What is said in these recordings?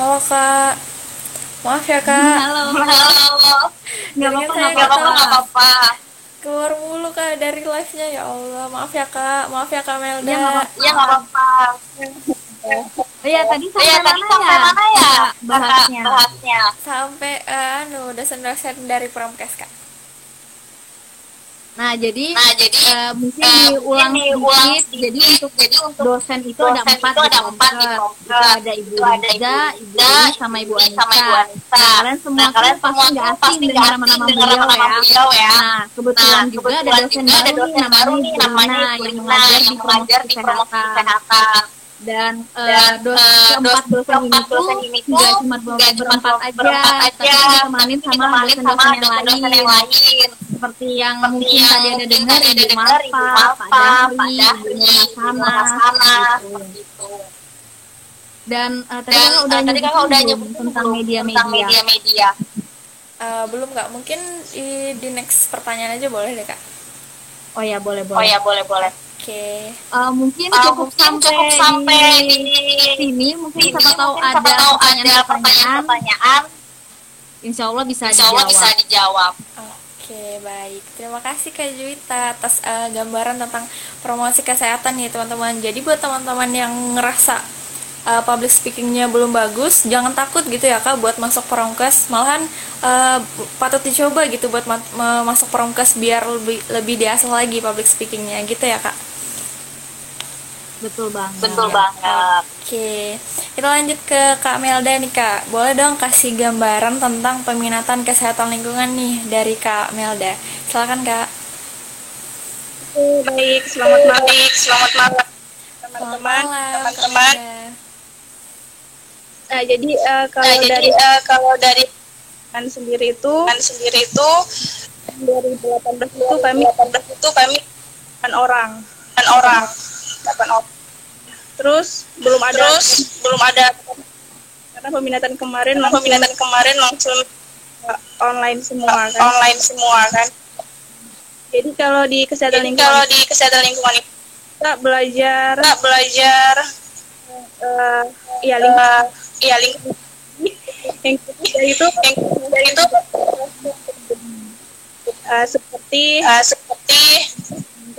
Halo kak, maaf ya kak. Halo. Halo. Jaringan apa-apa, nggak apa-apa. Keluar mulu kak dari live-nya ya Allah. Maaf ya kak, maaf ya kak Melda. Ya, nggak apa-apa. Ya nggak apa-apa. Oh iya, tadi sampai Iya tadi mana sampai ya? mana ya? Bahasnya. Bahasnya. Sampai eh, anu dosen-dosen dari Promkes kak. Nah, jadi Nah jadi eh, mungkin eh, diulang diulang sedikit. Jadi untuk jadi untuk dosen itu ada dosen empat itu di ada empat di. Itu ada Ibu ada Riza, Ibu Ini, sama Ibu Anissa. sama Ibu Anissa. Nah, kalian semua Nah, kalian pasti nggak asing nggak nama-nama beliau ya. beliau ya. Nah, kebetulan Nah, juga ada dosen juga ada baru nih dosen namanya baru nih namanya Ibu yang mengajar di promosi kesehatan. Dan, eh, Dan keempat dos- dosen keempat tuh dosen ini tuh nggak cuma berempat aja, tapi ditemanin sama dosen-dosen yang lain. Seperti yang Seperti mungkin yang tadi ada mungkin dengar Ibu dengar, Ibu Malpa, Malpa, Pak Dahli, Pak Ibu Dahli, Nur Hasana, Nur Hasana, gitu. seperti itu. Dan eh, tadi Dan kakak eh, udah tadi kakak udah nyebutin tentang media-media. tentang media-media. Eh, belum kak, mungkin di, di next pertanyaan aja boleh deh kak. Oh ya boleh boleh. Oh ya boleh boleh. Oke. Eh, mungkin Eh, cukup mungkin sampai, cukup sampai di di sini. Mungkin Ini siapa tahu mungkin ada pertanyaan-pertanyaan. pertanyaan-pertanyaan. Insya Allah bisa Insya Allah dijawab. bisa dijawab. Oke, baik. Terima kasih Kak Juwita atas eh, gambaran tentang promosi kesehatan nih, teman-teman. Jadi buat teman-teman yang ngerasa eh, public speakingnya belum bagus, jangan takut gitu ya Kak buat masuk promkes. Malahan eh, patut dicoba gitu buat ma- masuk promkes biar lebih lebih diasah lagi public speakingnya gitu ya Kak. Betul banget. Betul banget. Oke, kita lanjut ke Kak Melda nih Kak. Boleh dong kasih gambaran tentang peminatan kesehatan lingkungan nih dari Kak Melda. Silakan Kak. Oke, baik. Selamat malam, Baik, selamat malam. Selamat teman-teman. teman-teman. Nah, jadi eh, kalau Nah, jadi dari eh, kalau dari kan sendiri itu kan sendiri itu 2018 itu kami 2018 itu kami kan orang. 8 orang. 8 orang. Terus belum ada Terus belum ada karena peminatan kemarin karena langsung peminatan kemarin langsung eh, online semua kan. online semua kan. Jadi kalau di kesehatan Jadi lingkungan kalau di kesehatan lingkungan kita belajar kita belajar eh ya lingkungan eh, ya lingkungan yang ketiga itu yang ketiga itu eh, seperti eh, seperti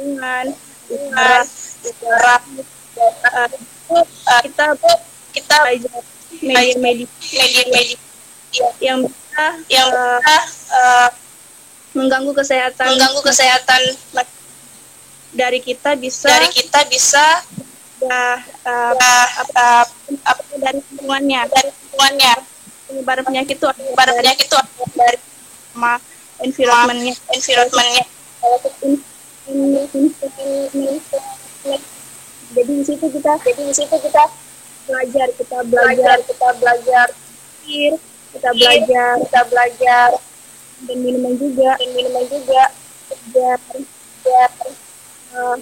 lingkungan, lingkungan, udara, eh, itu kita kita belajar media-media yang bisa yang eh, bisa eh, mengganggu kesehatan mengganggu kesehatan dari kita bisa dari kita bisa eh, eh, eh, apa dari lingkungannya. dari lingkungannya. Penyebaran penyakit itu dari penyakit itu dari sama environmentnya. environmentnya jadi di situ kita jadi di situ kita belajar kita belajar kita belajar pikir kita belajar kita belajar dan minuman juga. Dan minuman juga. Belajar belajar eh,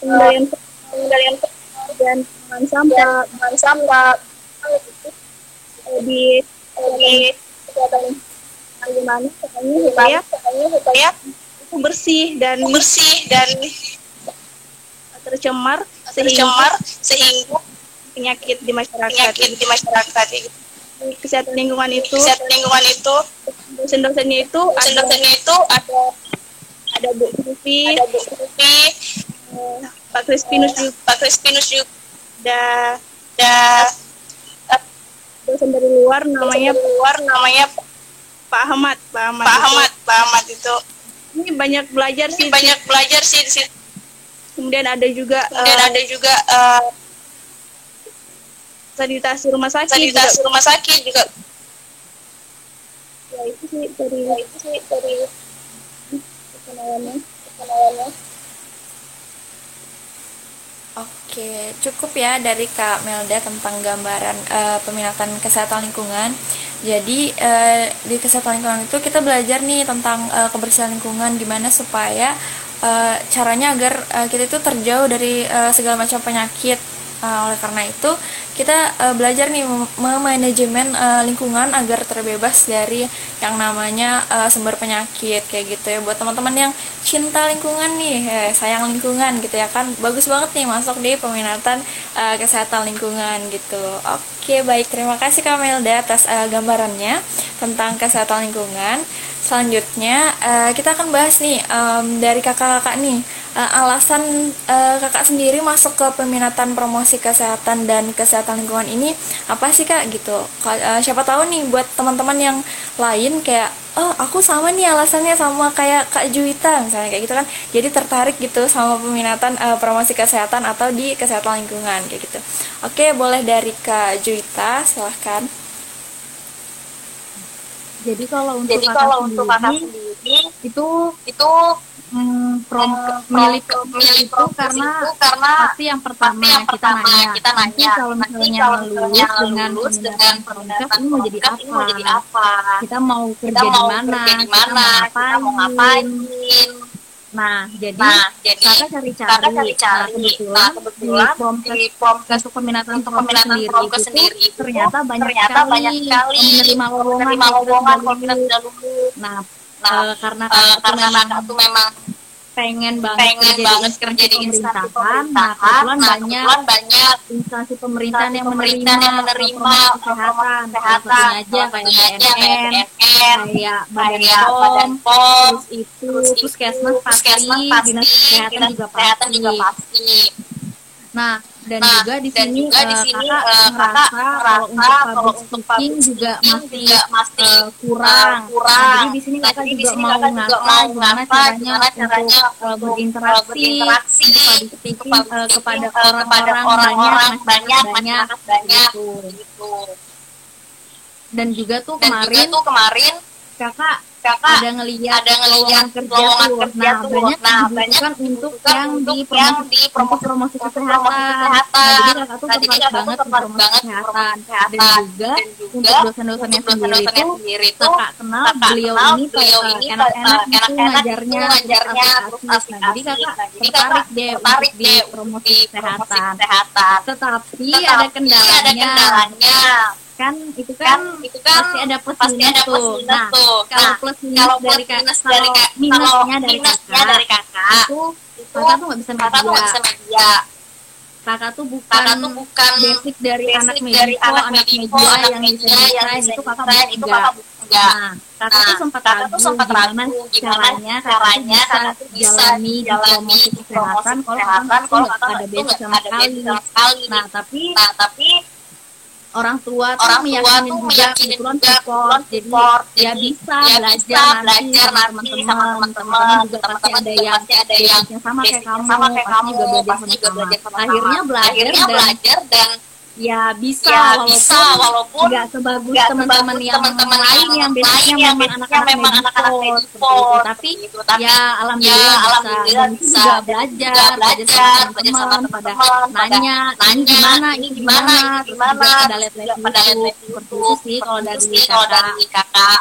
pengendalian pengendalian dan pengelolaan sampah dan sampah. Eh, di di kesehatan gimana caranya supaya supaya supaya itu bersih dan bersih dan tercemar sehingga tercemar sehingga penyakit di masyarakat. penyakit di masyarakat Di kesehatan lingkungan itu kesehatan lingkungan itu dosen-dosennya itu dosen-dosennya itu ada ada Bu Sufi, ada Bu Sufi, eh, Pak Crispinus juga. Pak Crispinus juga. Ada ada dosen dari luar namanya namanya luar namanya Pak Ahmad Pak Ahmad, Pak. Ahmad Pak Ahmad itu. Ini banyak belajar sih Ini banyak belajar sih di situ kemudian ada juga kemudian eh, ada juga eh, sanitasi rumah sakit sanitasi juga. rumah sakit juga ya itu sih dari ya, itu sih dari Oke, cukup ya dari Kak Melda tentang gambaran eh, peminatan kesehatan lingkungan. Jadi eh, di kesehatan lingkungan itu kita belajar nih tentang eh, kebersihan lingkungan gimana supaya eh, caranya agar eh, kita itu terjauh dari eh, segala macam penyakit. Eh, oleh karena itu kita eh, belajar nih mem- memanajemen eh, lingkungan agar terbebas dari yang namanya eh, sumber penyakit kayak gitu ya. Buat teman-teman yang cinta lingkungan nih eh, sayang lingkungan gitu ya kan bagus banget nih masuk di peminatan eh, kesehatan lingkungan gitu. Oke Oke, baik. Terima kasih Kak Melda atas uh, gambarannya tentang kesehatan lingkungan. Selanjutnya, uh, kita akan bahas nih um, dari kakak-kakak nih uh, alasan uh, kakak sendiri masuk ke peminatan promosi kesehatan dan kesehatan lingkungan ini apa sih kak gitu. Uh, siapa tahu nih buat teman-teman yang lain kayak oh aku sama nih alasannya sama kayak kak Juwita misalnya kayak gitu kan. Jadi tertarik gitu sama peminatan uh, promosi kesehatan atau di kesehatan lingkungan kayak gitu. Oke, boleh dari kak Juwita silahkan. Jadi kalau untuk Jadi kalau sendiri, untuk kakak sendiri itu itu prom eh, milih itu karena karena pasti yang pertama pasti yang kita pertama nanya, kita nanti nanya kalau nanti misalnya kalau lulus misalnya dengan lulus dengan peminatan ini mau jadi promkes apa? ini mau jadi apa Kita mau kerja kita di mana? kerja di Kita mau mana kita mau ngapain? Nah, jadi nah jadi kakak cari-cari. kakak cari-cari Nah, nah kebetulan, kebetulan di untuk peminatan untuk peminatan sendiri itu sendiri itu ternyata banyak ternyata sekali banyak sekali menerima lowongan menerima lowongan kalau kita lulus. sudah lulus Nah, eh, karena tuh karena memang kakak tuh memang pengen banget pengen kerja banget di kerja di instansi pemerintahan, nah kebetulan nah banyak banyak instansi pemerintahan yang menerima, yang menerima kesehatan, satunya aja kayak BNN, kayak Badan POM, terus itu puskesmas pasti, dinas kesehatan juga kesehatan pasti. Juga. Nah, dan Nah, juga di dan sini juga di eh, sini, kakak ngerasa kakak kalau ngerasa untuk kalau public untuk speaking public juga masih juga masih, eh, kurang. kurang. Nah, jadi di sini Nah, kakak jadi di juga mau kakak juga mau gimana caranya caranya untuk untuk, berinteraksi, berinteraksi public speaking speaking, kepada kepada orang-orang banyak, banyak, banyak, banyak, gitu. gitu. Dan juga tuh Dan juga kemarin tuh kemarin kakak kakak ada ngeliat ada ngeliat lowongan kerja tuh. Nah, tuh. banyak Nah, banyak dibutuhkan untuk yang di yang promosi, di promosi promosi kesehatan. Nah, jadi kakak tuh Nah, jadi kakak banget promosi banget kesehatan. kesehatan. juga Dan juga untuk dosen-dosennya sendiri itu sendiri tuh kakak kenal beliau ini beliau ini enak-enak ngajarnya, ngajarnya, terus. Nah, jadi kakak Nah, tertarik deh tertarik di deh promosi kesehatan. Tetapi ada kendalanya. Kan itu Kan kan itu kan pasti ada plus pasti minus ada plus tuh. minus Nah, tuh. kalau Nah, plus minus kalau dari plus kak, minus dari kalau kak, minusnya kalau dari minusnya kakak, dari kakak, itu itu kakak tuh nggak bisa kakak tuh nggak media. bisa media. Kakak tuh bukan, Kakak tuh bukan basic dari basic anak dari mediko, anak media anak yang media yang bisa itu kakak desain, itu kakak enggak. Nah, kakak Nah, tuh sempat kakak ragu tuh sempat gimana ragu gimana caranya caranya bisa kakak tuh bisa jalani jalani promosi kesehatan kalau kakak tuh kalau nggak ada basic sama sekali. Nah, tapi Nah, tapi orang tua tuh orang tua meyakinin tuh juga kebetulan juga support. jadi support ya jadi bisa ya belajar bisa nanti belajar sama nanti sama teman-teman. Juga pasti teman-teman ada juga yang pasti ada yang basicnya sama kayak kamu sama kayak pasti kamu juga belajar pasti juga belajar sama akhirnya belajar akhirnya dan belajar dan ya bisa ya walaupun bisa walaupun nggak sebagus teman-teman yang teman-teman lain yang basicnya yang memang anak-anak memang anak-anak itu tapi gitu. Tapi ya alhamdulillah, ya, bisa alhamdulillah itu bisa. Dan belajar belajar belajar, sama teman-teman pada teman-teman, pada nanya ini nanya, gimana ini gimana, gimana gimana, pada lihat-lihat pada YouTube lihat-lihat seperti itu sih kalau kakak dari kakak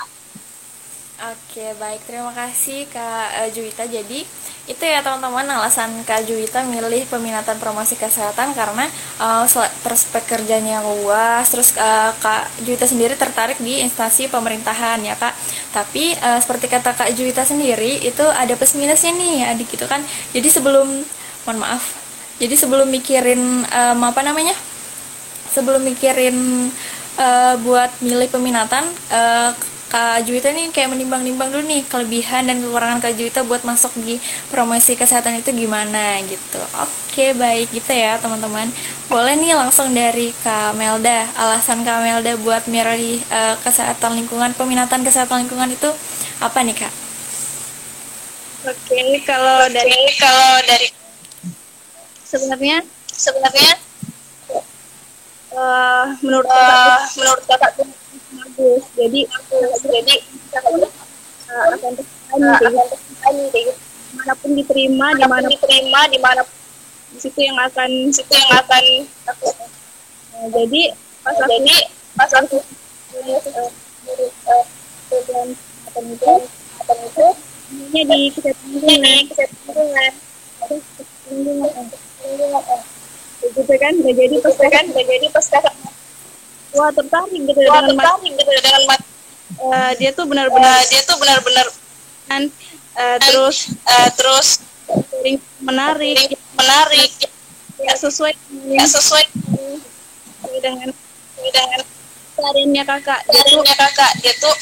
Oke, baik. Terima kasih Kak eh, Juwita. Jadi, itu ya teman-teman alasan Kak Juwita milih peminatan promosi kesehatan karena eh, sel- prospek kerjanya yang luas. Terus eh, Kak Juwita sendiri tertarik di instansi pemerintahan ya Kak. Tapi eh, seperti kata Kak Juwita sendiri, itu ada plus minusnya nih adik gitu kan. Jadi sebelum, mohon maaf. Jadi sebelum mikirin em, apa namanya? sebelum mikirin eh, buat milih peminatan eh, Kak Juwita nih kayak menimbang-nimbang dulu nih kelebihan dan kekurangan Kak Juwita buat masuk di promosi kesehatan itu gimana gitu. Oke, baik gitu ya teman-teman. Boleh nih langsung dari Kak Melda. Alasan Kak Melda buat milih eh, kesehatan lingkungan, peminatan kesehatan lingkungan itu apa nih Kak? Oke, kalau dari Jadi kalau dari sebenarnya sebenarnya eh, menurut eh, kakak menurut kakak bagus. Jadi jadi eh, akan eh, gitu. gitu. di mana pun diterima, Di mana pun di mana diterima di mana di situ yang akan situ yang akan Nah, jadi pas aku jadi pas aku eh, eh, program kesehatan itu itu ini di kesehatan lingkungan kesehatan lingkungan kesehatan lingkungan eh, eh. gitu kan jadi pas kan jadi pas kakak wah tertarik gitu wah dengan mat, tertarik gitu dengan mat eh, dia tuh benar-benar eh, dia tuh benar-benar kan eh, terus eh, terus sering menarik. Menarik. Ya sesuai nggak sesuai. Dengan dengan Hariannya kakak, dia tuh karirnya kakak. Dia tuh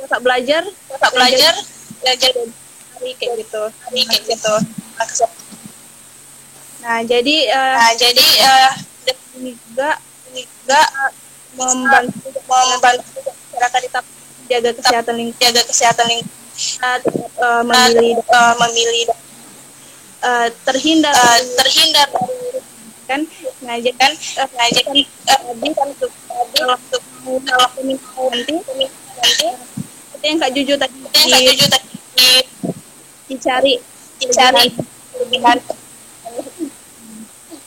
kakak belajar, kakak belajar. Belajar hari kayak gitu. hari kayak gitu. Nah, jadi eh, nah jadi ini juga ini juga membantu membantu masyarakat tetap jaga kesehatan lingkungan, jaga kesehatan lingkungan eh, memilih eh, memilih eh, terhindar eh, terhindar dari kan. Jadi kan nah jadi eh, tadi kan untuk kalau nanti nanti itu yang Kak Juju tadi yang tuju tadi di- dicari. dicari kelebihan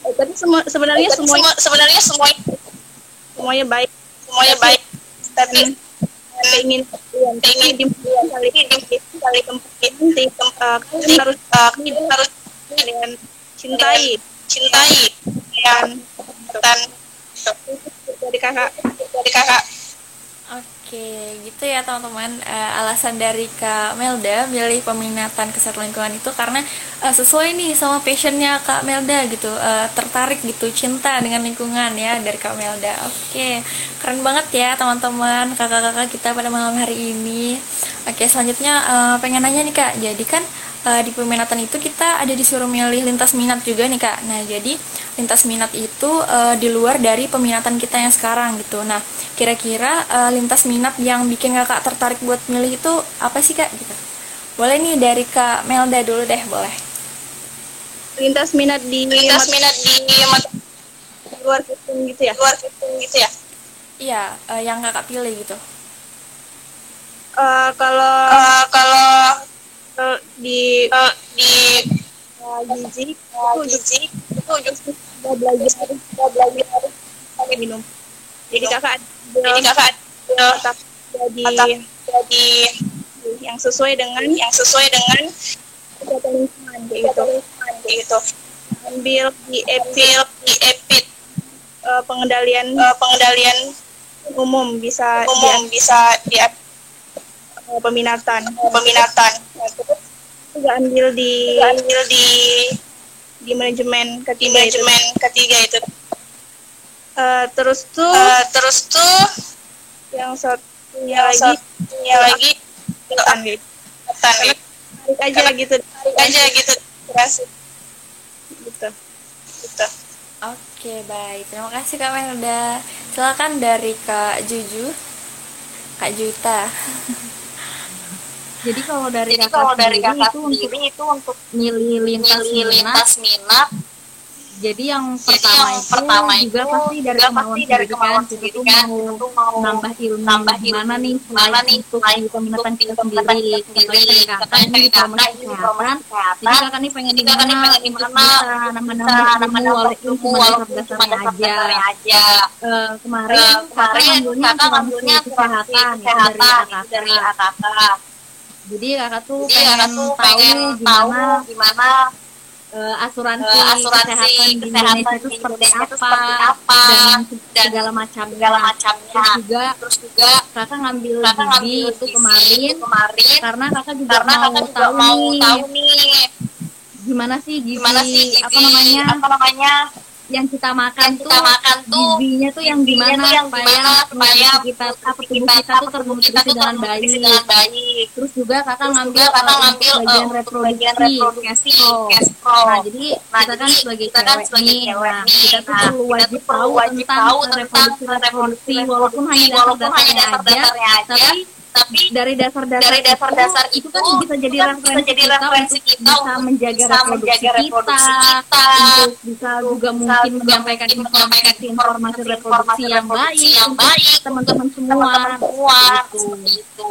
Eh, Tapi semua sebenarnya semua- sebenarnya semuanya semuanya baik. semuanya baik tapi Saya ingin ingin di kali di kali eh, kalian harus kita harus dengan cintai cintai yang dan dari kakak. dari kakak Oke, gitu ya teman-teman. Eh, alasan dari Kak Melda milih peminatan kesehatan lingkungan itu karena eh, sesuai nih sama passionnya Kak Melda gitu, Eh, tertarik gitu, cinta dengan lingkungan ya dari Kak Melda. Oke, keren banget ya teman-teman, kakak-kakak kita pada malam hari ini. Oke, selanjutnya eh, pengen nanya nih Kak, jadi kan eh, di peminatan itu kita ada disuruh milih lintas minat juga nih Kak. Nah, jadi lintas minat itu eh, di luar dari peminatan kita yang sekarang gitu. Nah, kira-kira eh, lintas minat yang bikin kakak tertarik buat milih itu apa sih kak gitu boleh nih dari kak Melda dulu deh boleh Lintas minat di lintas minat di luar sistem gitu ya. luar gitu gitu ya iya eh, yang kakak pilih gitu Eh, kalau Eh, kalau di eh, di uh, gizi uh, itu gizi itu juga belajar kita belajar pakai minum. Jadi kakak jadi kakak jadi jadi yang sesuai dengan yang sesuai dengan kesehatan lingkungan gitu gitu. Ambil di epil di epit. eh, pengendalian eh, pengendalian umum bisa umum bisa di di eh, peminatan. peminatan. Nah, terus Juga ambil di juga ambil di di manajemen di ketiga itu. manajemen ketiga itu. Eh, terus tuh Eh, terus tuh yang satunya yang lagi. satunya lagi itu Kan, gitu. angkatan tarik aja gitu. aja gitu. Terasi gitu. gitu. Oke baik. Terima kasih kak Melda. Silakan dari kak Juju. Kak Juta Jadi kalau dari jadi kakak kalau dari sendiri kakak itu untuk sendiri itu untuk milih lintas milih minat. lintas minat. Jadi yang Jadi pertama yang itu pertama juga itu pasti dari juga kemauan pasti dari kemauan kan sendiri kan? mau kita tuh mau nambah ilmu nambah ilmu, nih? gimana selain nih? untuk di peminatan di kita sendiri sendiri. kakak ini di kayak promosi kakak ini di kesehatan jadi kakak nih pengen Jadi kakak nih gimana? pengen bisa untuk nambah-nambah bisa ilmu walaupun cuma dasar aja. Eh, kemarin Eh, kakak kemarin kakak ngambilnya kesehatan itu dari kesehatan itu dari AKK jadi kakak tuh jadi kakak pengen tuh tahu pengen tahu gimana gimana eh, asuransi, eh, asuransi kesehatan di kesehatan Indonesia itu di seperti Indonesia apa, itu seperti apa, dan dan segala macamnya. segala macamnya. Terus juga terus juga kakak ngambil kakak gizi ngambil itu kemarin itu kemarin karena kakak juga karena mau kakak juga tahu mau nih tahu nih. gimana sih gizi, gimana sih gizi apa namanya? apa namanya yang kita makan yang tuh kita makan tuh gizinya tuh yang gimana tuh yang supaya supaya kita apa tubuh kita kita tuh ternutrisi tuh dengan baik. dengan baik. Terus juga kakak Terus ngambil juga kakak eh, ngambil eh, bagian reproduksi reproduksi castro nah jadi Nah, kita kan sebagai kita kan sebagai cewek nah kita tuh nah, perlu wajib tuh tahu tentang reproduksi reproduksi reproduksi, walaupun hanya dasar-dasarnya aja, tapi tapi dari dasar-dasar dari dasar-dasar itu, itu, kan bisa jadi itu kan referensi bisa jadi kita referensi untuk kita bisa menjaga bisa reproduksi menjaga reproduksi kita, kita, untuk bisa juga mungkin juga menyampaikan informasi menyampaikan informasi reproduksi informasi yang baik yang baik teman-teman semua teman-teman semua Gitu. seperti itu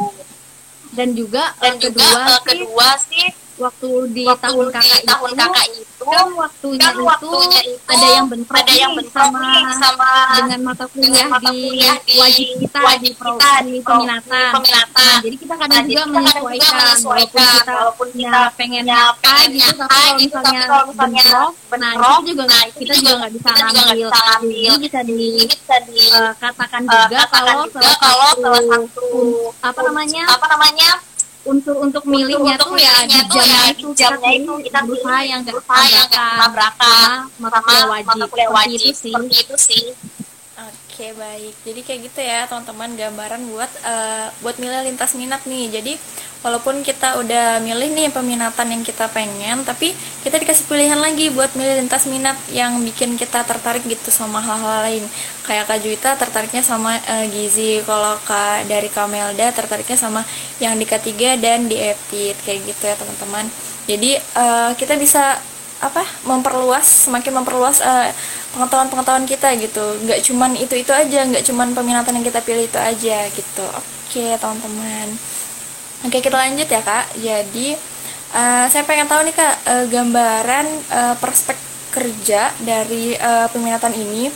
dan juga dan eh, juga kedua eh, sih kedua sih waktu di waktu tahun di kakak tahun itu kakak itu kan waktunya, kan waktunya itu, itu ada yang bentrok ada yang bentrok sama sama dengan mata kuliah, mata di, kuliah di wajib kita wajib di, pro, kita di di peminatan. di peminatan. Nah, jadi kita kadang Nah, juga menyesuaikan, walaupun kita, walaupun kita pengennya punya A pengennya gitu, tapi kalau gitu, misalnya tapi kalau misalnya bentrok, nah bentrok, itu juga nah, itu kita juga nggak bisa nggak ngambil. bisa di bisa di eh, katakan eh, juga kalau salah kalau satu, apa namanya apa namanya unsur untuk milihnya untuk tuh ya di milihnya tuh jamnya ya itu di jamnya itu kita berusaha yang nggak tabrakan sama mata kuliah wajib. mata kuliah Seperti wajib seperti itu sih oke baik, jadi kayak gitu ya teman-teman gambaran buat uh, buat milih lintas minat nih. Jadi walaupun kita udah milih nih peminatan yang kita pengen, tapi kita dikasih pilihan lagi buat milih lintas minat yang bikin kita tertarik gitu sama hal-hal lain. Kayak Kak Juwita tertariknya sama uh, gizi, kalau Kak dari Kamelda tertariknya sama yang di ketiga dan di eptit kayak gitu ya teman-teman. Jadi uh, kita bisa apa memperluas semakin memperluas uh, pengetahuan-pengetahuan kita gitu. Nggak cuman itu itu aja nggak cuman peminatan yang kita pilih itu aja gitu. Oke teman-teman. Oke kita lanjut ya kak. Jadi uh, saya pengen tahu nih kak uh, gambaran uh, perspek kerja dari uh, peminatan ini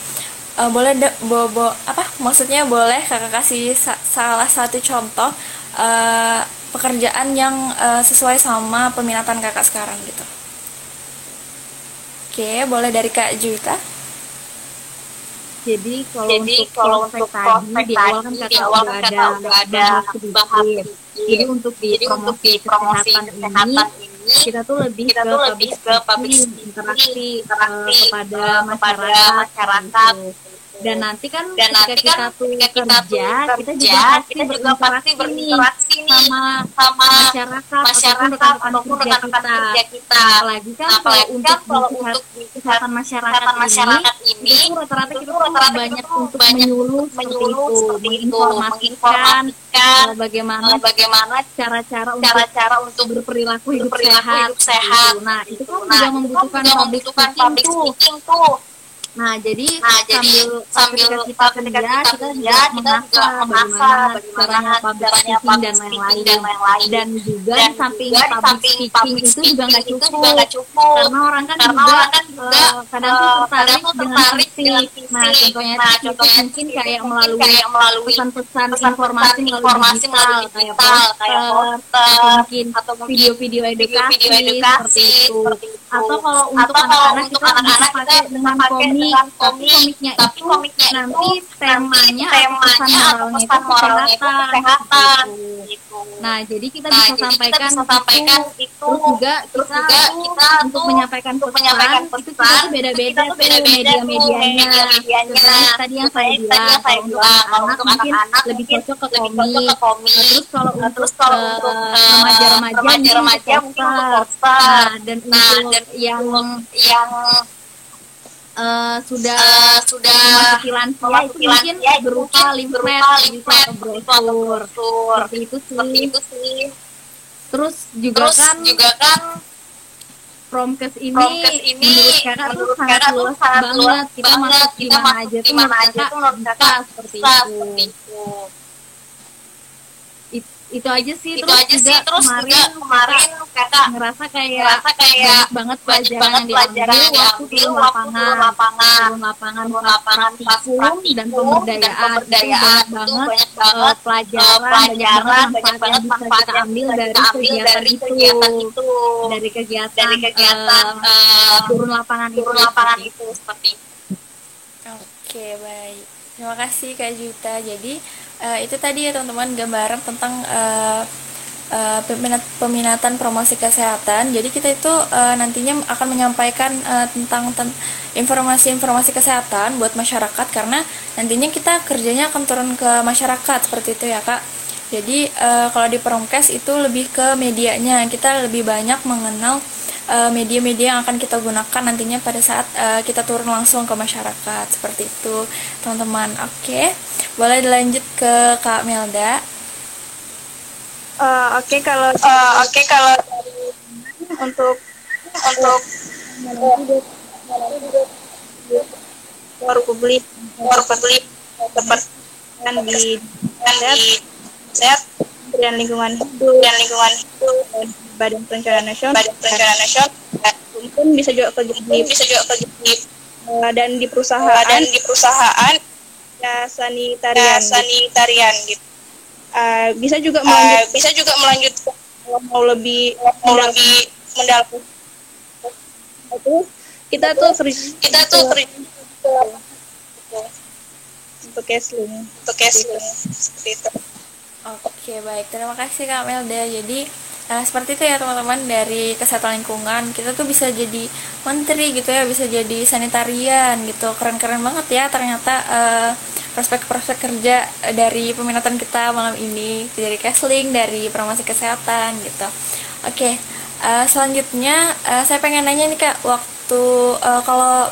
uh, boleh bo, bo apa maksudnya boleh kakak kasih sa salah satu contoh uh, pekerjaan yang uh, sesuai sama peminatan kakak sekarang gitu Oke, boleh dari Kak Juta. Jadi kalau Jadi, untuk kalau untuk tadi di awal kan kata awal kan ada, ada sedikit. Jadi untuk di Jadi promosi, untuk di promosi kesehatan, kesehatan ini, ini kita tuh lebih kita ke tuh lebih ke public interaksi, interaksi uh, kepada masyarakat, masyarakat gitu dan nanti kan dan ketika nanti kan kita tuh ketika kita kerja, kerja kita juga pasti kita juga pasti berinteraksi nih sama sama masyarakat masyarakat ataupun rekan-rekan kerja, kerja kita. Apalagi kan apalagi kalau untuk kalau untuk kesehatan masyarakat, masyarakat ini, itu rata-rata kita rata-rata banyak untuk menyuluh menyuluh seperti itu menginformasikan uh, bagaimana bagaimana cara-cara untuk cara-cara untuk berperilaku hidup sehat, sehat. Nah, itu kan juga membutuhkan public speaking tuh Nah, jadi, nah, jadi sambil, sambil kita kerja, kita, kita juga mengasah bagaimana caranya public speaking dan lain-lain. Dan, juga dan di samping juga public speaking itu juga nggak cukup. cukup. Karena orang kan Karena juga, orang kan juga uh, kadang tuh eh, tertarik, dengan fisik. Nah, contohnya nah, itu mungkin kayak melalui pesan-pesan informasi melalui digital, kayak poster, atau mungkin video-video edukasi, seperti itu. Atau kalau untuk anak-anak kita bisa pakai dengan komik komik, tapi komiknya tapi itu komiknya nanti itu temanya temanya pesan moralnya itu kesehatan gitu. Nah, jadi kita nah, bisa jadi sampaikan, kita bisa sampaikan itu, itu terus juga terus kita, juga kita untuk menyampaikan untuk pesan, menyampaikan pesan itu kita beda-beda tuh media-medianya. Media tadi yang saya bilang, kalau untuk anak-anak lebih cocok ke komik. Nah, terus kalau untuk remaja-remaja mungkin untuk poster. Nah, dan untuk yang yang uh, sudah uh, sudah lansia itu mungkin berupa limfet gitu atau brosur seperti itu sih seperti itu sih. terus juga terus kan juga kan Promkes ini, Promkes ini menurut kakak tuh sangat luas banget. Kita masuk di mana aja tuh menurut bisa seperti itu. itu aja sih itu terus aja juga sih terus kemarin juga kemarin kata ngerasa kayak ngerasa kayak banyak banget pelajaran banget yang pelajaran diambil waktu turun lapangan lapangan turun lapangan turun lapangan praktikum dan pemberdayaan, pemberdayaan. itu banyak banget, banget pelajaran, pelajaran banyak banget manfaat yang bisa kita ambil dari kegiatan dari kegiatan itu. Dari kegiatan dari kegiatan uh, turun lapangan turun lapangan itu seperti Oke baik. Terima kasih Kak Juta jadi uh, itu tadi ya teman-teman gambaran tentang uh, uh, peminat, peminatan promosi kesehatan. Jadi kita itu uh, nantinya akan menyampaikan uh, tentang ten, informasi-informasi kesehatan buat masyarakat karena nantinya kita kerjanya akan turun ke masyarakat seperti itu ya kak. Jadi uh, kalau di Promkes itu lebih ke medianya kita lebih banyak mengenal media-media uh, yang akan kita gunakan nantinya pada saat uh, kita turun langsung ke masyarakat seperti itu teman-teman. Oke. Okay. Boleh dilanjut ke Kak Melda. Uh, Oke okay, kalau uh, oke okay, kalau untuk untuk baru publik baru publik seperti kan di set dan lingkungan hidup dan lingkungan hidup badan perencanaan nasional. Badan perencanaan nasional. Mungkin bisa juga ke bisa juga ke uh, dan di perusahaan. dan di perusahaan. Ya sanitarian ya, sanitarian gitu. Uh, bisa juga melanjut uh, bisa juga melanjut mau lebih mau mendalam, lebih mendalam itu kita tuh kita tuh untuk casling untuk casling seperti itu. Oke baik. Terima kasih kak Melda. Jadi Nah, seperti itu ya teman-teman dari kesehatan lingkungan. Kita tuh bisa jadi menteri gitu ya bisa jadi sanitarian gitu. Keren-keren banget ya ternyata uh, prospek-prospek kerja dari peminatan kita malam ini. Dari Kesling dari promosi kesehatan gitu. Oke okay. uh, selanjutnya uh, saya pengen nanya nih kak waktu uh, kalau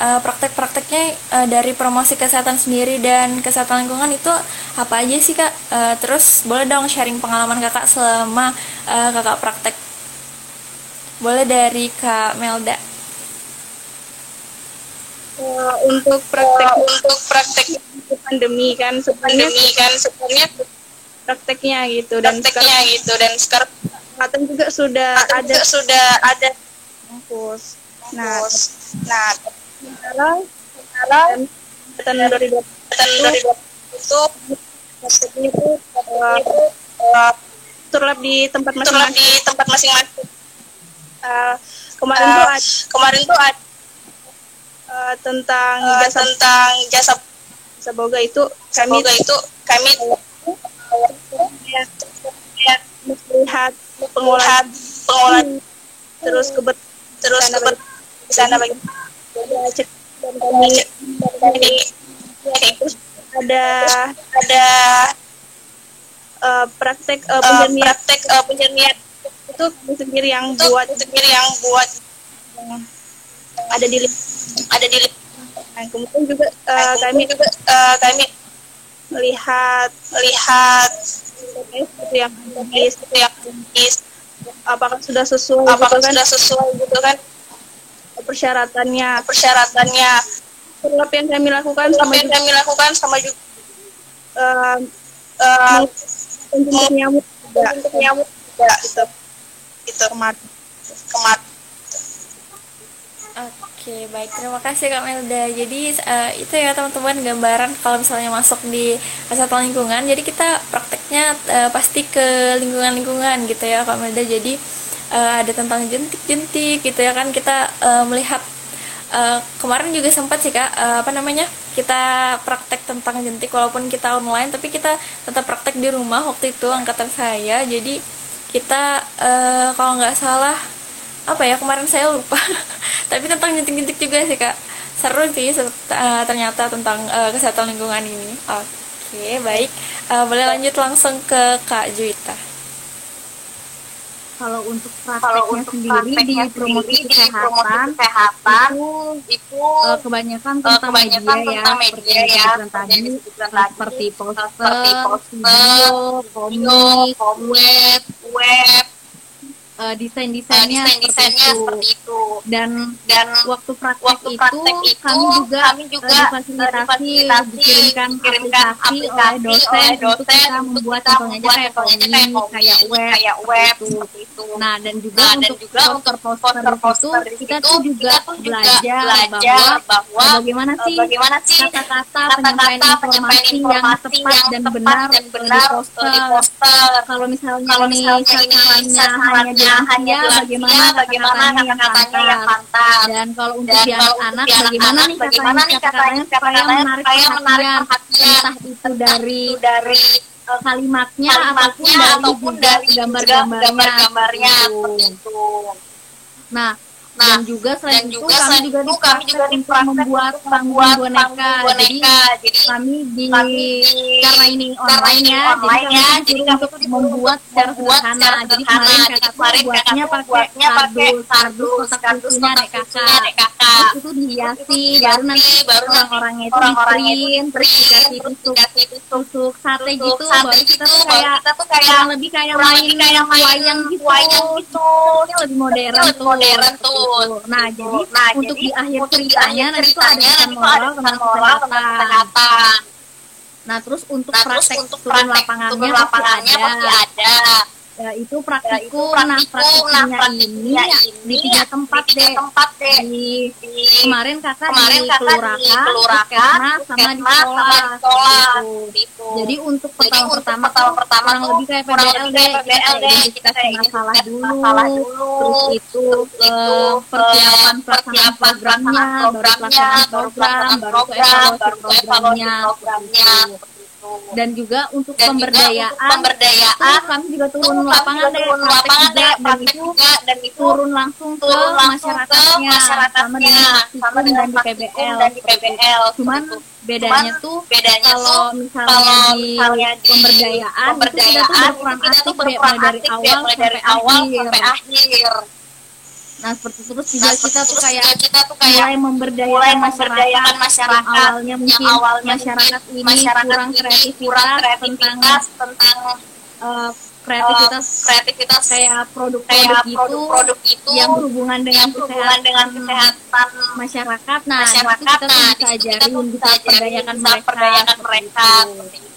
uh, praktek-prakteknya uh, dari promosi kesehatan sendiri dan kesehatan lingkungan itu apa aja sih kak? Uh, terus boleh dong sharing pengalaman kakak selama uh, kakak praktek. Boleh dari kak Melda. Uh, untuk praktek uh, untuk praktek pandemi kan sebenarnya kan sebenarnya prakteknya gitu dan prakteknya sekarang, gitu dan sekarang Klaten juga sudah ada juga sudah ada kampus. Nah, nah sekarang sekarang tahun 2020 itu itu uh, turlap di tempat masing-masing. Di tempat masing-masing. Uh, kemarin uh, tuh ada, kemarin tuh ada uh, tentang uh, jasa tentang jasa jasa boga itu kami boga itu kami melihat pengolahan pengolahan terus keber terus keber sana bagaimana cek dan kami terus ada ada uh, praktek uh, penjernihan praktek uh, penjernihan itu sendiri yang itu buat sendiri yang buat ada di ada di nah, kemudian juga uh, kami juga uh, kami melihat melihat itu yang itu yang apakah sudah sesuai apakah sudah sesuai gitu kan persyaratannya persyaratannya Sulap yang kami lakukan sama yang kami lakukan sama juga uh, uh, untuk nyamuk juga untuk nyamuk juga itu itu kemat kemat Oke, baik. Terima kasih Kak Melda. Jadi uh, itu ya teman-teman gambaran kalau misalnya masuk di kesehatan lingkungan. Jadi kita prakteknya uh, pasti ke lingkungan-lingkungan gitu ya Kak Melda. Jadi uh, ada tentang jentik-jentik gitu ya kan. Kita uh, melihat uh, kemarin juga sempat sih kak uh, apa namanya kita praktek tentang jentik walaupun kita online tapi kita tetap praktek di rumah waktu itu angkatan saya. Jadi kita uh, kalau nggak salah apa ya kemarin saya lupa. Tapi tentang jentik-jentik juga sih kak. Seru sih uh, ternyata tentang uh, kesehatan lingkungan ini. Oke okay, baik. Uh, boleh lanjut langsung ke kak Juita kalau untuk prakteknya kalau untuk sendiri di promosi kesehatan, kesehatan itu, itu uh, kebanyakan tentang uh, kebanyakan media ya, media ya, seperti ya, tadi, seperti poster, video, komik, web, web, uh, desain-desainnya uh, desain seperti, seperti itu. Dan dan waktu praktek, waktu praktek itu, itu kami juga, kami juga uh, difasilitasi, dikirimkan, dikirimkan aplikasi, oleh dosen, oleh dosen untuk kita membuat contohnya aja kayak komik, kayak web, kayak web seperti itu. Nah, dan juga nah, untuk poster-poster itu kita tuh juga belajar, belajar bahwa, bagaimana sih bagaimana sih kata-kata penyampaian informasi yang tepat dan benar dan benar di poster. Kalau misalnya kalau misalnya ini sasarannya hanya bagaimana bagaimana kata-katanya yang pantas. dan kalau untuk di anak-anak bagaimana nih bagaimana nih katanya? supaya menarik perhatian. entah itu dari dari kalimatnya, kalimatnya ataupun dari gambar-gambarnya. gitu. Nah, Nah, dan juga selain dan itu juga kami juga itu kami juga untuk membuat panggung boneka. boneka. Jadi, jadi kami di kami karena ini online ya, online jadi kami jadi kami untuk membuat secara sederhana. Jadi kemarin kakak kemarin buatnya pakai kardus, kardus, kardusnya dek kakak. Terus itu dihiasi, baru nanti baru orang-orangnya itu di print, terus dikasih tusuk tusuk sate gitu, baru kita tuh kayak kurang lebih kayak main kayak wayang gitu. Wayang gitu. Lebih modern tuh. Betul. Nah, jadi nah, untuk jadi, di akhir ceritanya nanti itu ada pesan moral tentang kesehatan. Nah, terus untuk nah, praktek untuk turun lapangannya, lapangannya pasti ada ya itu praktikum, ya, itu praktikum nah praktikumnya nah, ini, ini di tiga tempat di tiga deh tempat deh di, di kemarin kakak kemarin di kelurahan, kelurahan sama di sekolah, sama di sekolah. gitu. gitu. jadi untuk pertama pertama tahun pertama kurang lebih kayak PBL deh kita kayak masalah dulu. terus itu eh, persiapan pelaksanaan programnya baru pelaksanaan program baru evaluasi programnya programnya dan juga untuk dan pemberdayaan, juga untuk pemberdayaan itu kami juga turun lapangan juga turun lapangan juga, deh dan itu juga dan itu turun langsung ke turun ke masyarakatnya sama masyarakatnya dengan sama dengan dan di PBL dan di. PBL cuman bedanya Cuman tuh bedanya kalau misalnya kalau di misalnya di pemberdayaan, pemberdayaan itu kita tuh berperan aktif mulai dari aktif deh, awal dari sampai akhir. sampai akhir nah seperti terus Nah, juga seperti kita tuh kayak kita tuh mulai kayak memberdayakan mulai masyarakat, memberdayakan masyarakat. yang awalnya mungkin awalnya masyarakat ini masyarakat kurang kreativitas, kurang tentang kreativitas tentang uh, kreativitas uh, kreativitas kayak produk-produk kayak itu produk-produk itu yang berhubungan dengan yang berhubungan dengan kesehatan masyarakat. Nah masyarakat. itu kita nah bisa kita ajarin tuh bisa perdayakan mereka perdayakan mereka seperti itu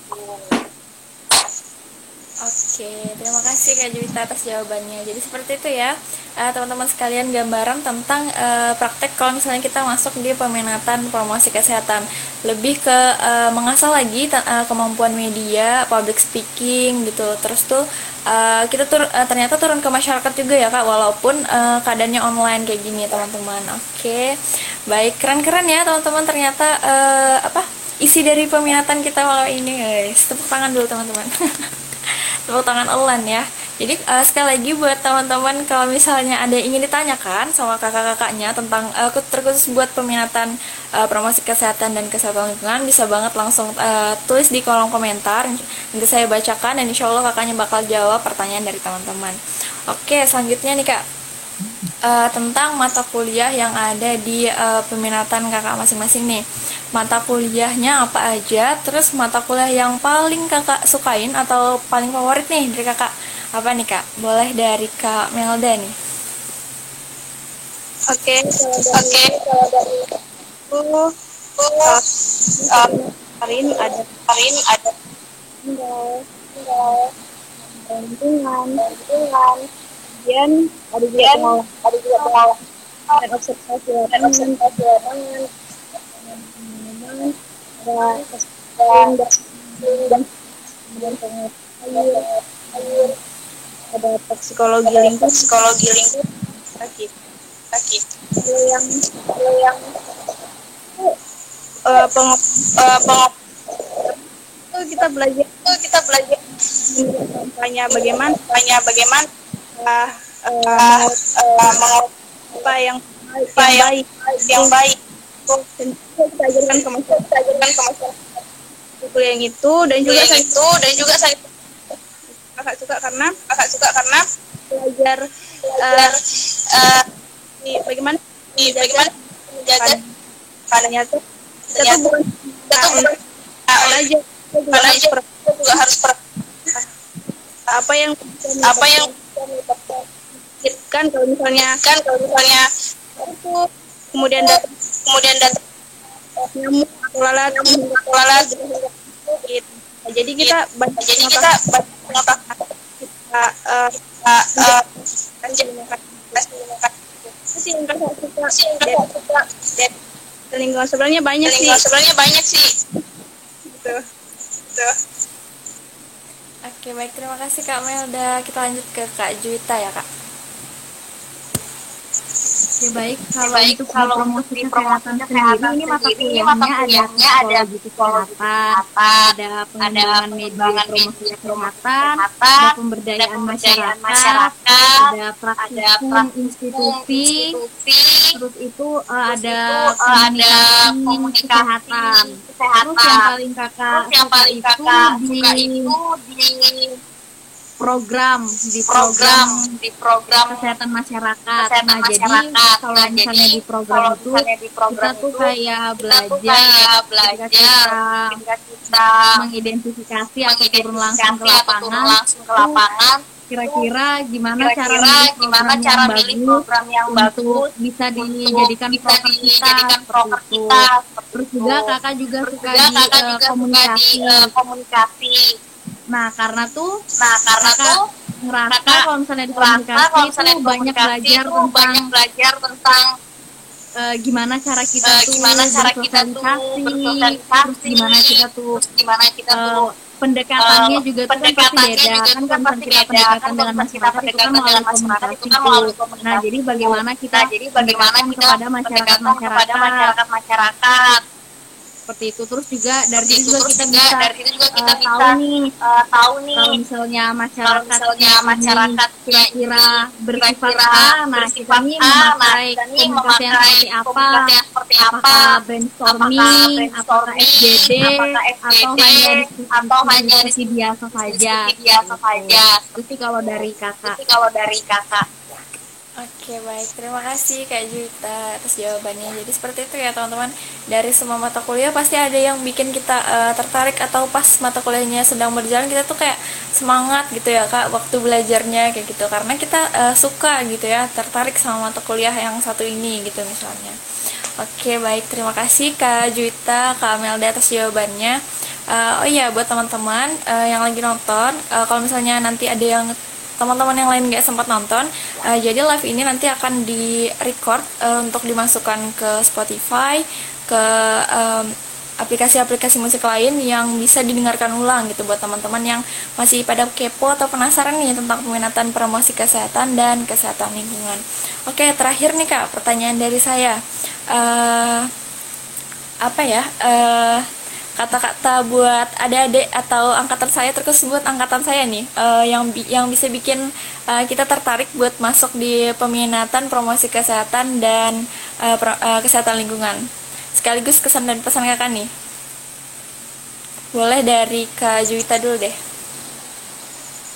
Oke, terima kasih Kak Juwita atas jawabannya. Jadi seperti itu ya, eh, teman-teman sekalian gambaran tentang eh, praktek kalau misalnya kita masuk di peminatan promosi kesehatan. Lebih ke eh, mengasah lagi eh, kemampuan media, public speaking gitu. Terus tuh eh, kita tur eh, ternyata turun ke masyarakat juga ya Kak, walaupun eh, keadaannya online kayak gini teman-teman. Oke, baik keren-keren ya teman-teman. Ternyata eh, apa isi dari peminatan kita malam ini guys. Tepuk tangan dulu teman-teman. tepuk tangan Elan ya. Jadi eh, sekali lagi buat teman-teman kalau misalnya ada yang ingin ditanyakan sama kakak-kakaknya tentang eh, terkhusus buat peminatan eh, promosi kesehatan dan kesehatan lingkungan bisa banget langsung eh, tulis di kolom komentar nanti saya bacakan dan insya Allah kakaknya bakal jawab pertanyaan dari teman-teman. Oke selanjutnya nih kak eh, tentang mata kuliah yang ada di eh, peminatan kakak masing-masing nih. Mata kuliahnya apa aja, terus mata kuliah yang paling kakak sukain atau paling favorit nih dari kakak? Apa nih kak? Boleh dari kak Melda nih. Oke, dari aku uh, uh, kemarin ada kemarin ada. Lingkungan kemudian ada juga dan pengalaman. ada juga pengalaman. Dan observasi lapangan. Observasi lapangan. Ada dan kemudian pengetahuan air ada toksikologi lingkungan psikologi lingkungan sakit sakit yang yang uh, pengop uh, pengop itu kita belajar. itu kita belajar. Kampanye bagaimana. Hanya bagaimana uh, uh, uh, apa yang baik, apa yang baik yang baik kita ajarkan ke masyarakat kita ajarkan ke masyarakat yang itu dan juga saya itu dan juga saya kakak suka karena kakak suka karena belajar uh, di bagaimana di bagaimana menjaga padanya tuh kita tuh bukan kita tuh bukan aja. kita juga harus per, apa yang apa yang kan kalau misalnya kan kalau misalnya itu kemudian datang kemudian datang nyamuk atau lalat lalat gitu. Nah, jadi kita banyak jadi kita banyak mengetahui kita uh, uh, uh, anjir itu sih dan lingkungan sebenarnya banyak sih lingkungan sebenarnya banyak sih gitu. gitu. Oke baik terima kasih kak Melda. Kita lanjut ke kak Juwita ya kak. Ya baik, kalau baik, untuk kalau promosi kesehatan sendiri, ini mata kuliahnya ada psikologi kesehatan, ada pengembangan media promosi kesehatan, ada pemberdayaan masyarakat, masyarakat, ada ada praktikum institusi, terus itu uh, ada ada komunikasi kesehatan. kesehatan. Terus yang paling kakak Terus yang paling kakak itu di program, di program program di program kesehatan masyarakat. kesehatan nah, jadi masyarakat. kalau Nah, misalnya jadi di program kalau itu di program kita tuh itu, kayak kita tuh belajar, kayak ketika belajar kita ketika kita mengidentifikasi atau turun langsung ke turun lapangan, langsung ke lapangan kira-kira gimana cara kira-kira milih gimana cara milih program yang untuk bagus bisa dijadikan bisa proker kita dijadikan proker kita seperti Terus juga kakak juga Terus suka juga di kakak eh, juga suka di komunikasi. eh, komunikasi Nah karena tuh nah karena kakak tuh ngerasa kakak kalau misalnya di komunikasi kalau itu misalnya banyak belajar itu tentang banyak belajar tentang eh, gimana cara kita eh, tuh gimana cara kita tuh terus gimana kita tuh terus gimana kita eh, tuh pendekatannya eh, juga tuh kan pasti pendekatannya beda juga kan kan pasti kita beda. pendekatan Kan dengan masyarakat itu kan masyarakat komunikasi itu kan melalui nah komunikasi jadi tuh. bagaimana kita Nah, jadi bagaimana kita kepada masyarakat kepada masyarakat masyarakat masyarakat seperti itu terus juga dari situ itu. juga kita juga bisa dari situ juga kita eh, bisa tahu nih eh, tahu nih kalau misalnya masyarakat misalnya ini masyarakatnya kira-kira ini bersifat A, nah kita A, nah memakai komunikasi yang seperti apa? seperti apa? Brainstorming, apakah apakah atau hanya atau hanya diskusi biasa saja? biasa Gitu. saja. Itu sih kalau dari kakak. Jadi kalau dari kakak Oke baik, terima kasih Kak Juwita atas jawabannya. Jadi seperti itu ya teman-teman. Dari semua mata kuliah pasti ada yang bikin kita eh, tertarik atau pas mata kuliahnya sedang berjalan kita tuh kayak semangat gitu ya Kak waktu belajarnya kayak gitu. Karena kita eh, suka gitu ya, tertarik sama mata kuliah yang satu ini gitu misalnya. Oke baik, terima kasih Kak Juwita, Kak Amelda atas jawabannya. Eh, oh iya buat teman-teman eh, yang lagi nonton, eh, kalau misalnya nanti ada yang teman-teman yang lain nggak sempat nonton uh, jadi live ini nanti akan di record uh, untuk dimasukkan ke Spotify ke um, aplikasi-aplikasi musik lain yang bisa didengarkan ulang gitu buat teman-teman yang masih pada kepo atau penasaran nih tentang peminatan promosi kesehatan dan kesehatan lingkungan. Oke terakhir nih kak pertanyaan dari saya uh, apa ya uh, kata-kata buat adik-adik atau angkatan saya terkhusus buat angkatan saya nih uh, yang bi- yang bisa bikin uh, kita tertarik buat masuk di peminatan promosi kesehatan dan uh, pro- uh, kesehatan lingkungan. Sekaligus kesan dan pesan kakak nih. Boleh dari kak Juwita dulu deh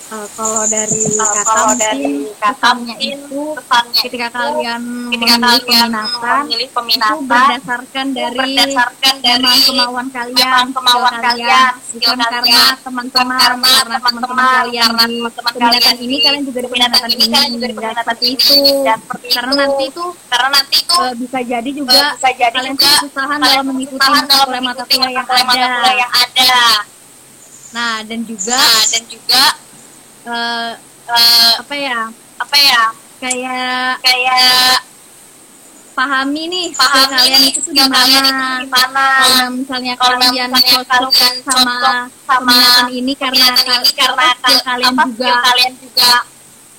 Eh, kalau dari Eh, kakak kalau dari kakak mungkin itu pesannya ketika itu kalian ketika memilih kalian peminatan memilih itu peminatan berdasarkan dari berdasarkan dari kemauan kalian, kemauan kalian, bukan karena teman-teman, karena teman-teman kalian di teman-teman peminatan ini kalian juga di peminatan ini, kalian juga di peminatan itu. dan seperti Karena itu. nanti itu karena nanti itu eh, bisa jadi juga bisa jadi kalian juga kesusahan dalam mengikuti mata kuliah ada. yang ada. Nah, dan juga Nah, dan juga eh, eh, apa ya? apa ya? Kayak kayak pahami nih pahami kalian nih itu tuh di skill kalian itu mana. di mana. Kalau misalnya Kalau kalian misalnya cocok kalian sama sama peminatan ini karena peminatan ini karena skill kal- kalian apa, juga kalian juga.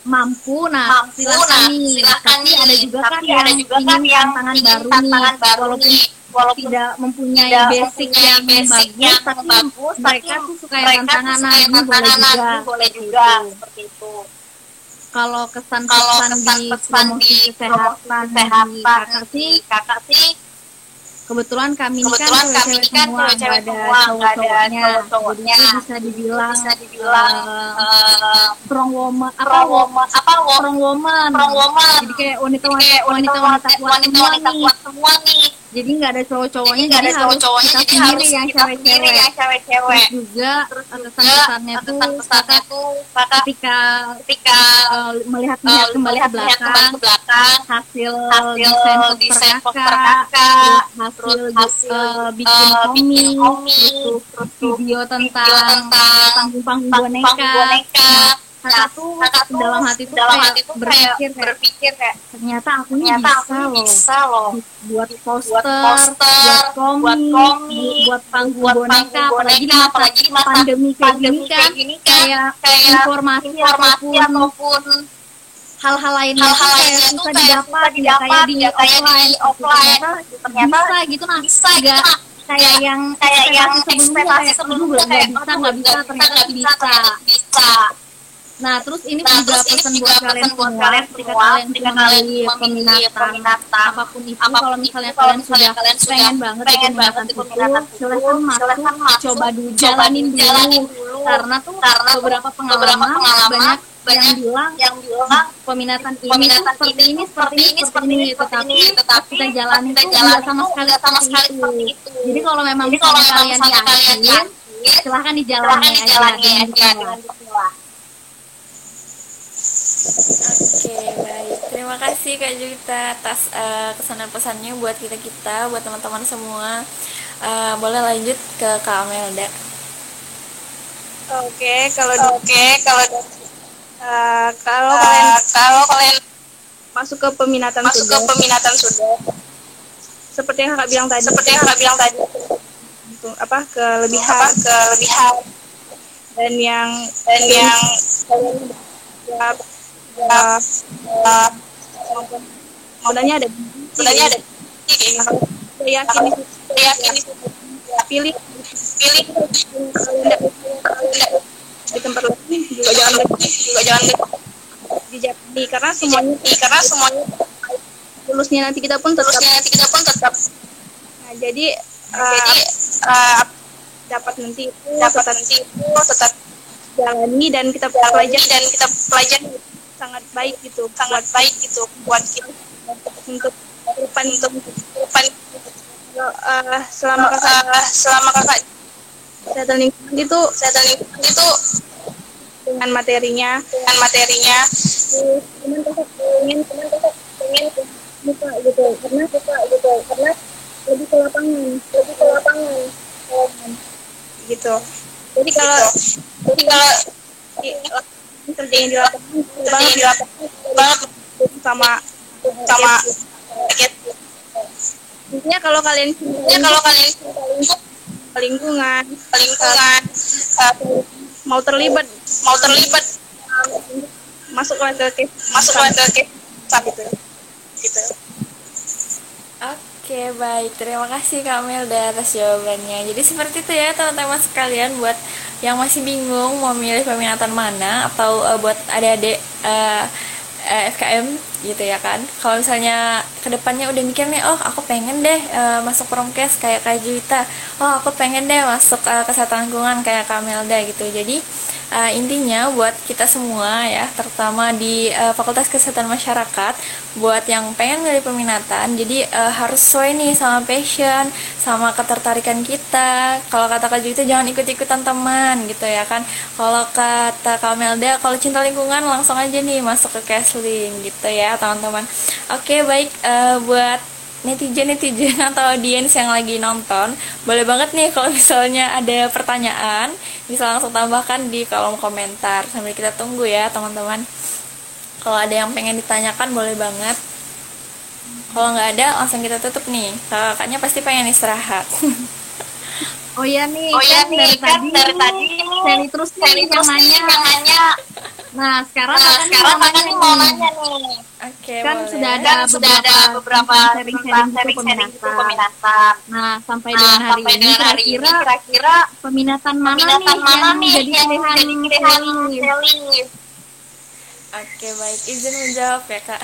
Mampu. Nah mampu. Silakan nah nih. silakan tapi nih. ada juga kan tapi yang ada juga kan yang tantangan baru tantangan nih baru walaupun nih walaupun tidak mempunyai tidak basic yang basic bagus yang tapi bagus, mereka tapi tuh suka yang mereka tuh tantangan suka yang boleh tantangan, juga ini boleh juga. itu. seperti itu kalau kalau kesan-kesan di promosi di kesehatan promosi di kesehatan kakak sih kakak sih kebetulan kami ini kan kebetulan kami ini kan semua ada semua nggak ada cowok-cowoknya. jadi bisa dibilang bisa dibilang eh, strong woman apa strong woman apa strong woman. strong woman. Jadi kayak wanita wanita wanita wanita kuat semua nih jadi nggak ada cowok-cowoknya jadi nggak jadi harus cowok-cowoknya kita jadi sendiri yang cewek-cewek yang cewek-cewek terus juga kesan-kesannya tuh kakak tuh ketika ketika eh, melihat melihat kembali ke belakang ke belakang hasil hasil desain poster kakak terus hasil, hasil eh, bikin eh, komik terus terus video tentang panggung-panggung panggung boneka. boneka. Nah, Nah, tuh kakak tuh dalam hati tuh dalam kayak hati tuh kayak berpikir kayak berpikir kayak ternyata aku ini ternyata bisa aku loh bisa loh buat poster, buat poster, buat komik, buat komik, buat panggung buat boneka, panggung apalagi di boneka, masa apalagi di masa pandemi kayak pandemi gini kan, kayak gini kan, kayak, kayak informasi, informasi ataupun ataupun hal-hal lainnya hal-hal kayak lainnya tuh susah kayak didapat, tidak kayak di tidak kayak di offline, offline. ternyata, Ternyata bisa gitu nah, bisa gitu nah. kayak yang kayak yang ekspektasi sebelumnya kayak sebelumnya kayak nggak bisa nggak bisa ternyata nggak bisa ternyata bisa Nah, terus ini Nah, juga terus ini pesan juga buat kalian buat semua, kalian ketika semua, kalian ketika memilih kalian memilih peminatan, apa pun itu, apa pun kalau itu, misalnya kalau kalian sudah kalian sudah pengen banget pengen banget itu, itu, silahkan masuk, coba dulu, jalanin dulu, karena tuh Karena beberapa pengalaman, pengalaman, banyak, yang banyak bilang yang bilang peminatan ini peminatan seperti ini, seperti ini, seperti ini, seperti tetapi ini, tetapi kita jalanin pas kita nggak sama sekali sama sekali itu. seperti itu. Jadi kalau memang kalau kalian yakin, silahkan dijalani aja Oke, baik. Terima kasih Kak Juwita atas eh, kesan dan pesannya buat kita-kita, buat teman-teman semua. Eh, boleh lanjut ke Kak Amelda. Oke, kalau Oke, kalau eh, kalau eh, kalian kalau kalian masuk ke peminatan masuk ke sudah, peminatan sudah, seperti yang kakak bilang tadi, seperti yang kakak bilang tadi, itu apa? Kelebihan. Apa? Kelebihan. Dan yang dan yang ya, uh, uh, sebenarnya ada sebenarnya ada saya yakin saya yakin pilih pilih di tempat lain juga jangan juga jangan di Japani karena semuanya karena semuanya lulusnya nanti kita pun tetap. Nanti kita pun tetap. Nah jadi uh, jadi uh, dapat nanti itu dapat nanti itu tetap jalani dan kita pelajari. dan kita pelajari sangat baik gitu sangat baik gitu buat kita untuk depan untuk depan uh, selama kakak uh, selama kakak saya lingkungan itu saya lingkungan itu dengan materinya. dengan materinya. Teman kakak ingin teman kakak ingin buka gitu karena buka gitu karena lebih ke lapangan lebih ke lapangan. Gitu. Jadi kalau jadi kalau kerjanya di lapangan banget di lapangan banget sama sama intinya kalau kalian intinya kalau kalian lingkungan lingkungan uh, mau terlibat mau terlibat masuk ke masuk ke gitu gitu. Oke baik. Terima kasih Kak Melda atas jawabannya. Jadi seperti itu ya teman-teman sekalian buat yang masih bingung mau milih peminatan mana Atau uh, buat adik-adik uh, uh, FKM gitu ya kan. Kalau misalnya ke depannya udah mikir nih Oh aku pengen deh uh, masuk promkes kayak Kak Juwita. Oh aku pengen deh masuk uh, kesehatan lingkungan kayak Kak Melda gitu. Jadi uh, intinya buat kita semua ya terutama di uh, Fakultas Kesehatan Masyarakat buat yang pengen milih peminatan jadi uh, harus sesuai nih sama passion sama ketertarikan kita. Kalau kata Kak itu jangan ikut-ikutan teman gitu ya kan. Kalau kata Kak Melda kalau cinta lingkungan langsung aja nih masuk ke Kesling gitu ya teman-teman. Oke baik uh, buat netizen-netizen atau audiens yang lagi nonton boleh banget nih kalau misalnya ada pertanyaan bisa langsung tambahkan di kolom komentar. Sambil kita tunggu ya teman-teman. Kalau ada yang pengen ditanyakan boleh banget. Kalau nggak ada langsung kita tutup nih. Kakaknya pasti pengen istirahat. Oh iya nih oh iya kan nih dari kan tadi dari tadi Sally terus yang terus nanya. yang nanya. Nah sekarang nah sekarang mau kakak nanya nih oke kan boleh. sudah ada kan sudah ada beberapa sharing-sharing sharing sharing gitu peminatan. peminatan nah sampai nah dengan hari sampai ini kira-kira kira-kira peminatan mana peminatan nih mana yang nih jadi yang pilihan jadi pilihan Oke baik izin menjawab ya kak.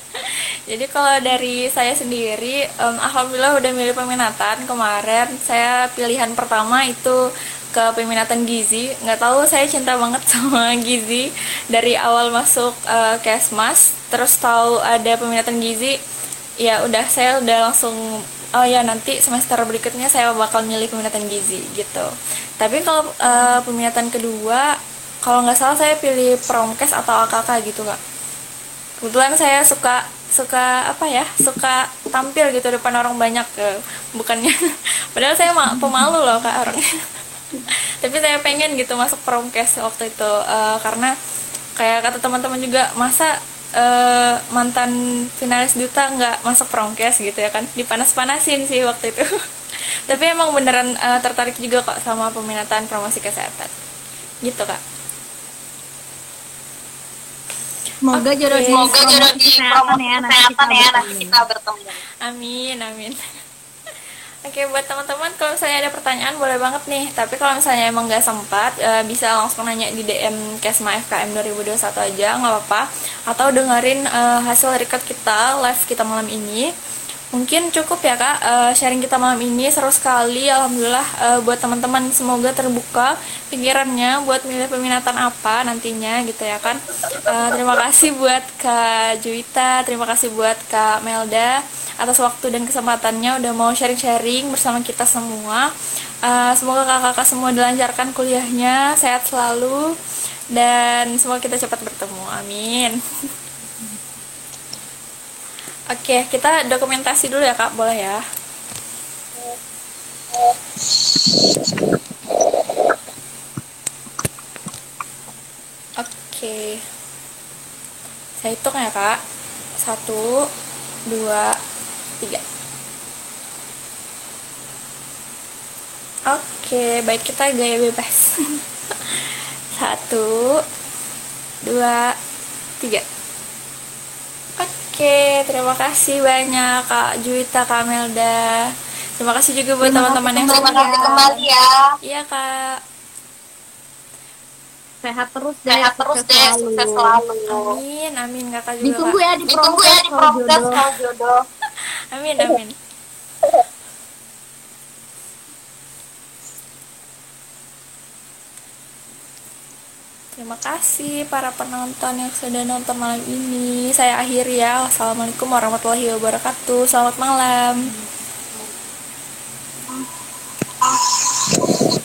Jadi kalau dari saya sendiri, em, alhamdulillah udah milih peminatan kemarin. Saya pilihan pertama itu ke peminatan gizi. Nggak tahu saya cinta banget sama gizi dari awal masuk eh, kesmas. Terus tahu ada peminatan gizi, ya udah saya udah langsung oh ya nanti semester berikutnya saya bakal milih peminatan gizi gitu. Tapi kalau eh, peminatan kedua kalau nggak salah saya pilih promkes atau AKK gitu kak kebetulan saya suka suka apa ya suka tampil gitu depan orang banyak ke bukannya padahal saya ma- pemalu loh kak orangnya tapi saya pengen gitu masuk promkes waktu itu eh, karena kayak kata teman-teman juga masa eh, mantan finalis duta nggak masuk promkes gitu ya kan? Dipanas-panasin sih waktu itu. Tapi emang beneran eh, tertarik juga kok sama peminatan promosi kesehatan. Gitu kak. Semoga Oke, jodoh di semoga jodoh promosi di kesehatan ya nanti kesehatan kita ya nanti bertemu. kita bertemu. Amin, amin. Oke, buat teman-teman kalau misalnya ada pertanyaan boleh banget nih. Tapi kalau misalnya emang nggak sempat, eh, bisa langsung nanya di DM Kesma FKM 2021 aja, nggak apa-apa. Atau dengerin eh, hasil record kita live kita malam ini. Mungkin cukup ya kak eh, sharing kita malam ini seru sekali. Alhamdulillah eh, buat teman-teman semoga terbuka pikirannya buat milih peminatan apa nantinya gitu ya kan. Eh, terima kasih buat kak Juwita, terima kasih buat kak Melda atas waktu dan kesempatannya udah mau sharing-sharing bersama kita semua. Eh, semoga kakak-kakak semua dilancarkan kuliahnya, sehat selalu, dan semoga kita cepat bertemu. Amin. Oke, kita dokumentasi dulu ya kak, boleh ya? Oke, saya hitung ya kak. Satu, dua, tiga. Oke, baik kita gaya bebas. Satu, dua, tiga. Oke, terima kasih banyak Kak Juwita Kamelda. Terima kasih juga buat teman-teman yang Terima sudah. kasih kembali ya. Iya kak. Sehat terus deh, Sehat terus deh, sukses selalu. Amin, amin kakak juga Ditunggu kak. ya di Ditunggu ya di proses jodoh. jodoh. Amin, amin. Terima kasih para penonton yang sudah nonton malam ini. Saya akhir ya. Assalamualaikum warahmatullahi wabarakatuh. Selamat malam. Ah.